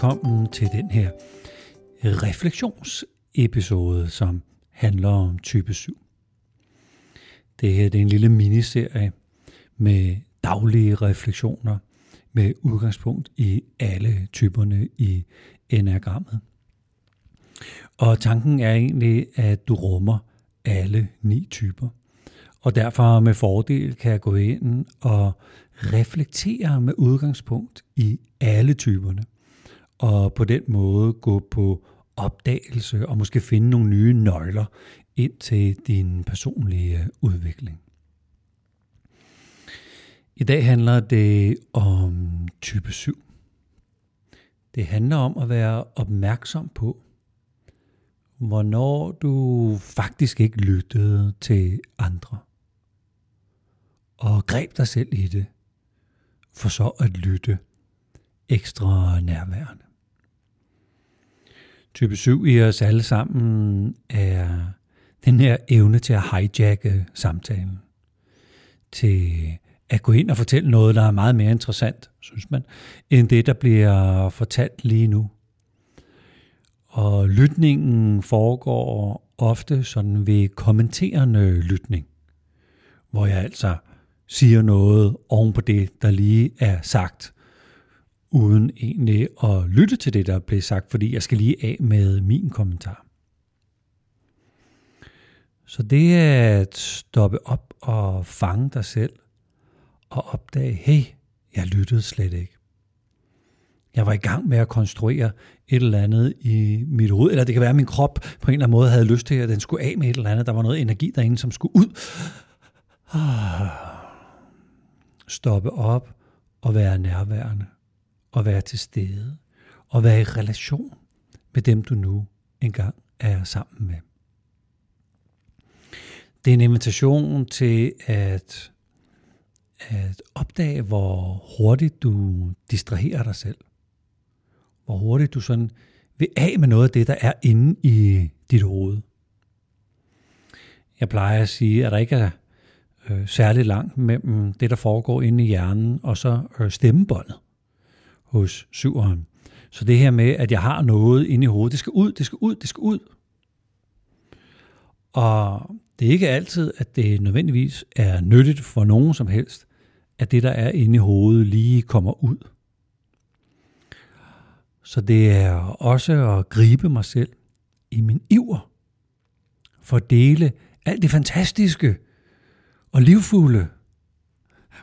velkommen til den her refleksionsepisode, som handler om type 7. Det her det er en lille miniserie med daglige refleksioner med udgangspunkt i alle typerne i enagrammet. Og tanken er egentlig, at du rummer alle ni typer. Og derfor med fordel kan jeg gå ind og reflektere med udgangspunkt i alle typerne. Og på den måde gå på opdagelse og måske finde nogle nye nøgler ind til din personlige øh, udvikling. I dag handler det om type 7. Det handler om at være opmærksom på, hvornår du faktisk ikke lyttede til andre. Og greb dig selv i det, for så at lytte ekstra nærværende. Type 7 i os alle sammen er den her evne til at hijacke samtalen. Til at gå ind og fortælle noget, der er meget mere interessant, synes man, end det, der bliver fortalt lige nu. Og lytningen foregår ofte sådan ved kommenterende lytning, hvor jeg altså siger noget oven på det, der lige er sagt, uden egentlig at lytte til det, der blev sagt, fordi jeg skal lige af med min kommentar. Så det er at stoppe op og fange dig selv og opdage, hey, jeg lyttede slet ikke. Jeg var i gang med at konstruere et eller andet i mit hoved, eller det kan være, at min krop på en eller anden måde havde lyst til, at den skulle af med et eller andet. Der var noget energi derinde, som skulle ud. Ah. Stoppe op og være nærværende, og være til stede, og være i relation med dem, du nu engang er sammen med. Det er en invitation til at, at opdage, hvor hurtigt du distraherer dig selv. Hvor hurtigt du sådan vil af med noget af det, der er inde i dit hoved. Jeg plejer at sige, at der ikke er øh, særlig langt mellem det, der foregår inde i hjernen, og så øh, stemmebåndet hos syveren. Så det her med, at jeg har noget inde i hovedet, det skal ud, det skal ud, det skal ud. Og det er ikke altid, at det nødvendigvis er nyttigt for nogen som helst, at det, der er inde i hovedet, lige kommer ud. Så det er også at gribe mig selv i min iver for at dele alt det fantastiske og livfulde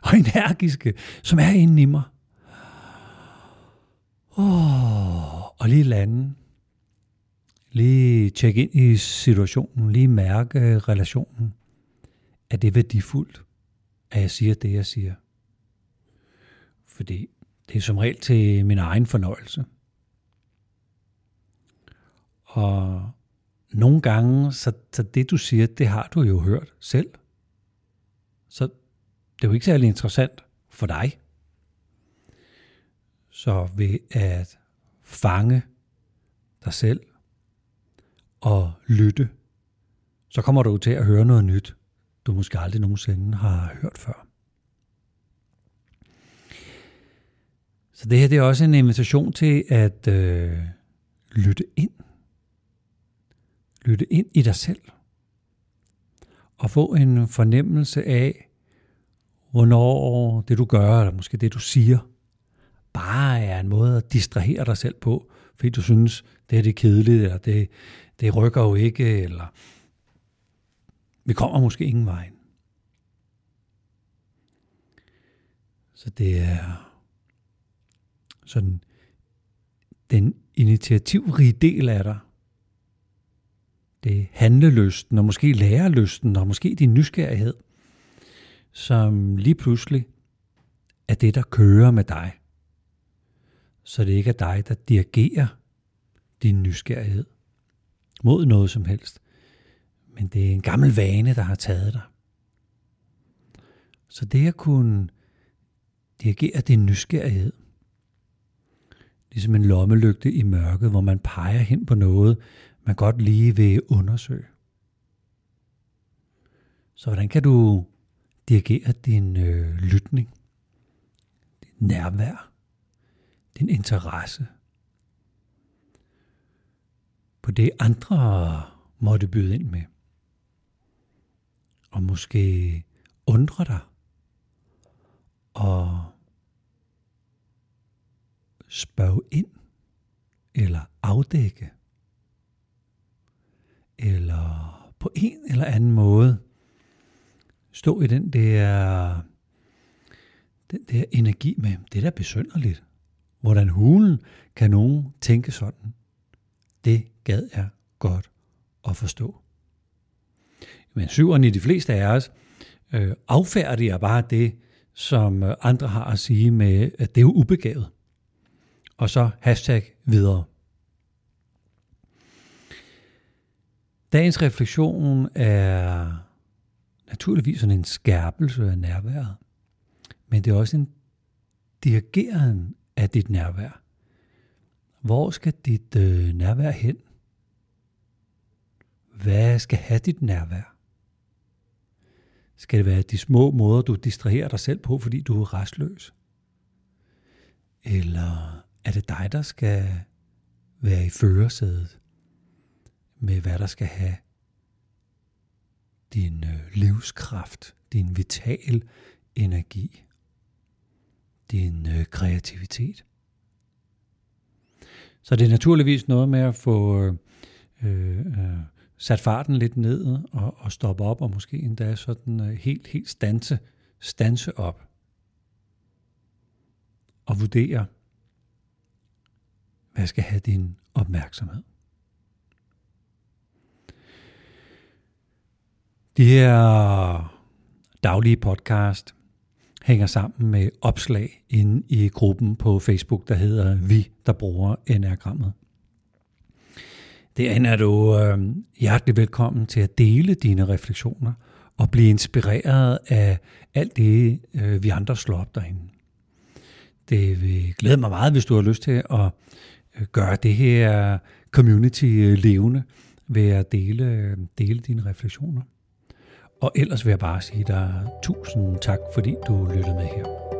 og energiske, som er inde i mig. Oh, og lige lande Lige tjekke ind i situationen, lige mærke øh, relationen. Er det værdifuldt, at jeg siger det, jeg siger? Fordi det er som regel til min egen fornøjelse. Og nogle gange, så, så det du siger, det har du jo hørt selv. Så det er jo ikke særlig interessant for dig. Så ved at fange dig selv og lytte, så kommer du til at høre noget nyt, du måske aldrig nogensinde har hørt før. Så det her det er også en invitation til at øh, lytte ind. Lytte ind i dig selv. Og få en fornemmelse af, hvornår det du gør, eller måske det du siger, bare er en måde at distrahere dig selv på, fordi du synes, det er det kedeligt, eller det, det rykker jo ikke, eller vi kommer måske ingen vej. Så det er sådan den initiativrige del af dig. Det er handlelysten, og måske lærerlysten, og måske din nysgerrighed, som lige pludselig er det, der kører med dig. Så det ikke er dig, der dirigerer din nysgerrighed mod noget som helst. Men det er en gammel vane, der har taget dig. Så det at kunne dirigere din nysgerrighed, ligesom en lommelygte i mørket, hvor man peger hen på noget, man godt lige vil undersøge. Så hvordan kan du dirigere din øh, lytning, dit nærvær, din interesse, på det andre måtte byde ind med. Og måske undre dig og spørge ind eller afdække eller på en eller anden måde stå i den der, den der energi med, det er da besynderligt. Hvordan hulen kan nogen tænke sådan? Det gad jeg godt at forstå. Men syveren i de fleste af os øh, affærdiger bare det, som øh, andre har at sige med, at det er jo ubegavet. Og så hashtag videre. Dagens refleksion er naturligvis sådan en skærpelse af nærværet, men det er også en dirigeren af dit nærvær. Hvor skal dit øh, nærvær hen? Hvad skal have dit nærvær? Skal det være de små måder, du distraherer dig selv på, fordi du er restløs? Eller er det dig, der skal være i førersædet med, hvad der skal have din øh, livskraft, din vital energi, din øh, kreativitet. Så det er naturligvis noget med at få øh, øh, øh, sat farten lidt ned og, og stoppe op, og måske endda sådan øh, helt, helt stanse, stanse op. Og vurdere, hvad skal have din opmærksomhed. De her daglige podcast hænger sammen med opslag inde i gruppen på Facebook, der hedder Vi, der bruger enagrammet. Derinde er du øh, hjertelig velkommen til at dele dine refleksioner og blive inspireret af alt det, øh, vi andre slår op derinde. Det vil glæde mig meget, hvis du har lyst til at øh, gøre det her community øh, levende ved at dele, øh, dele dine refleksioner. Og ellers vil jeg bare sige dig tusind tak, fordi du lyttede med her.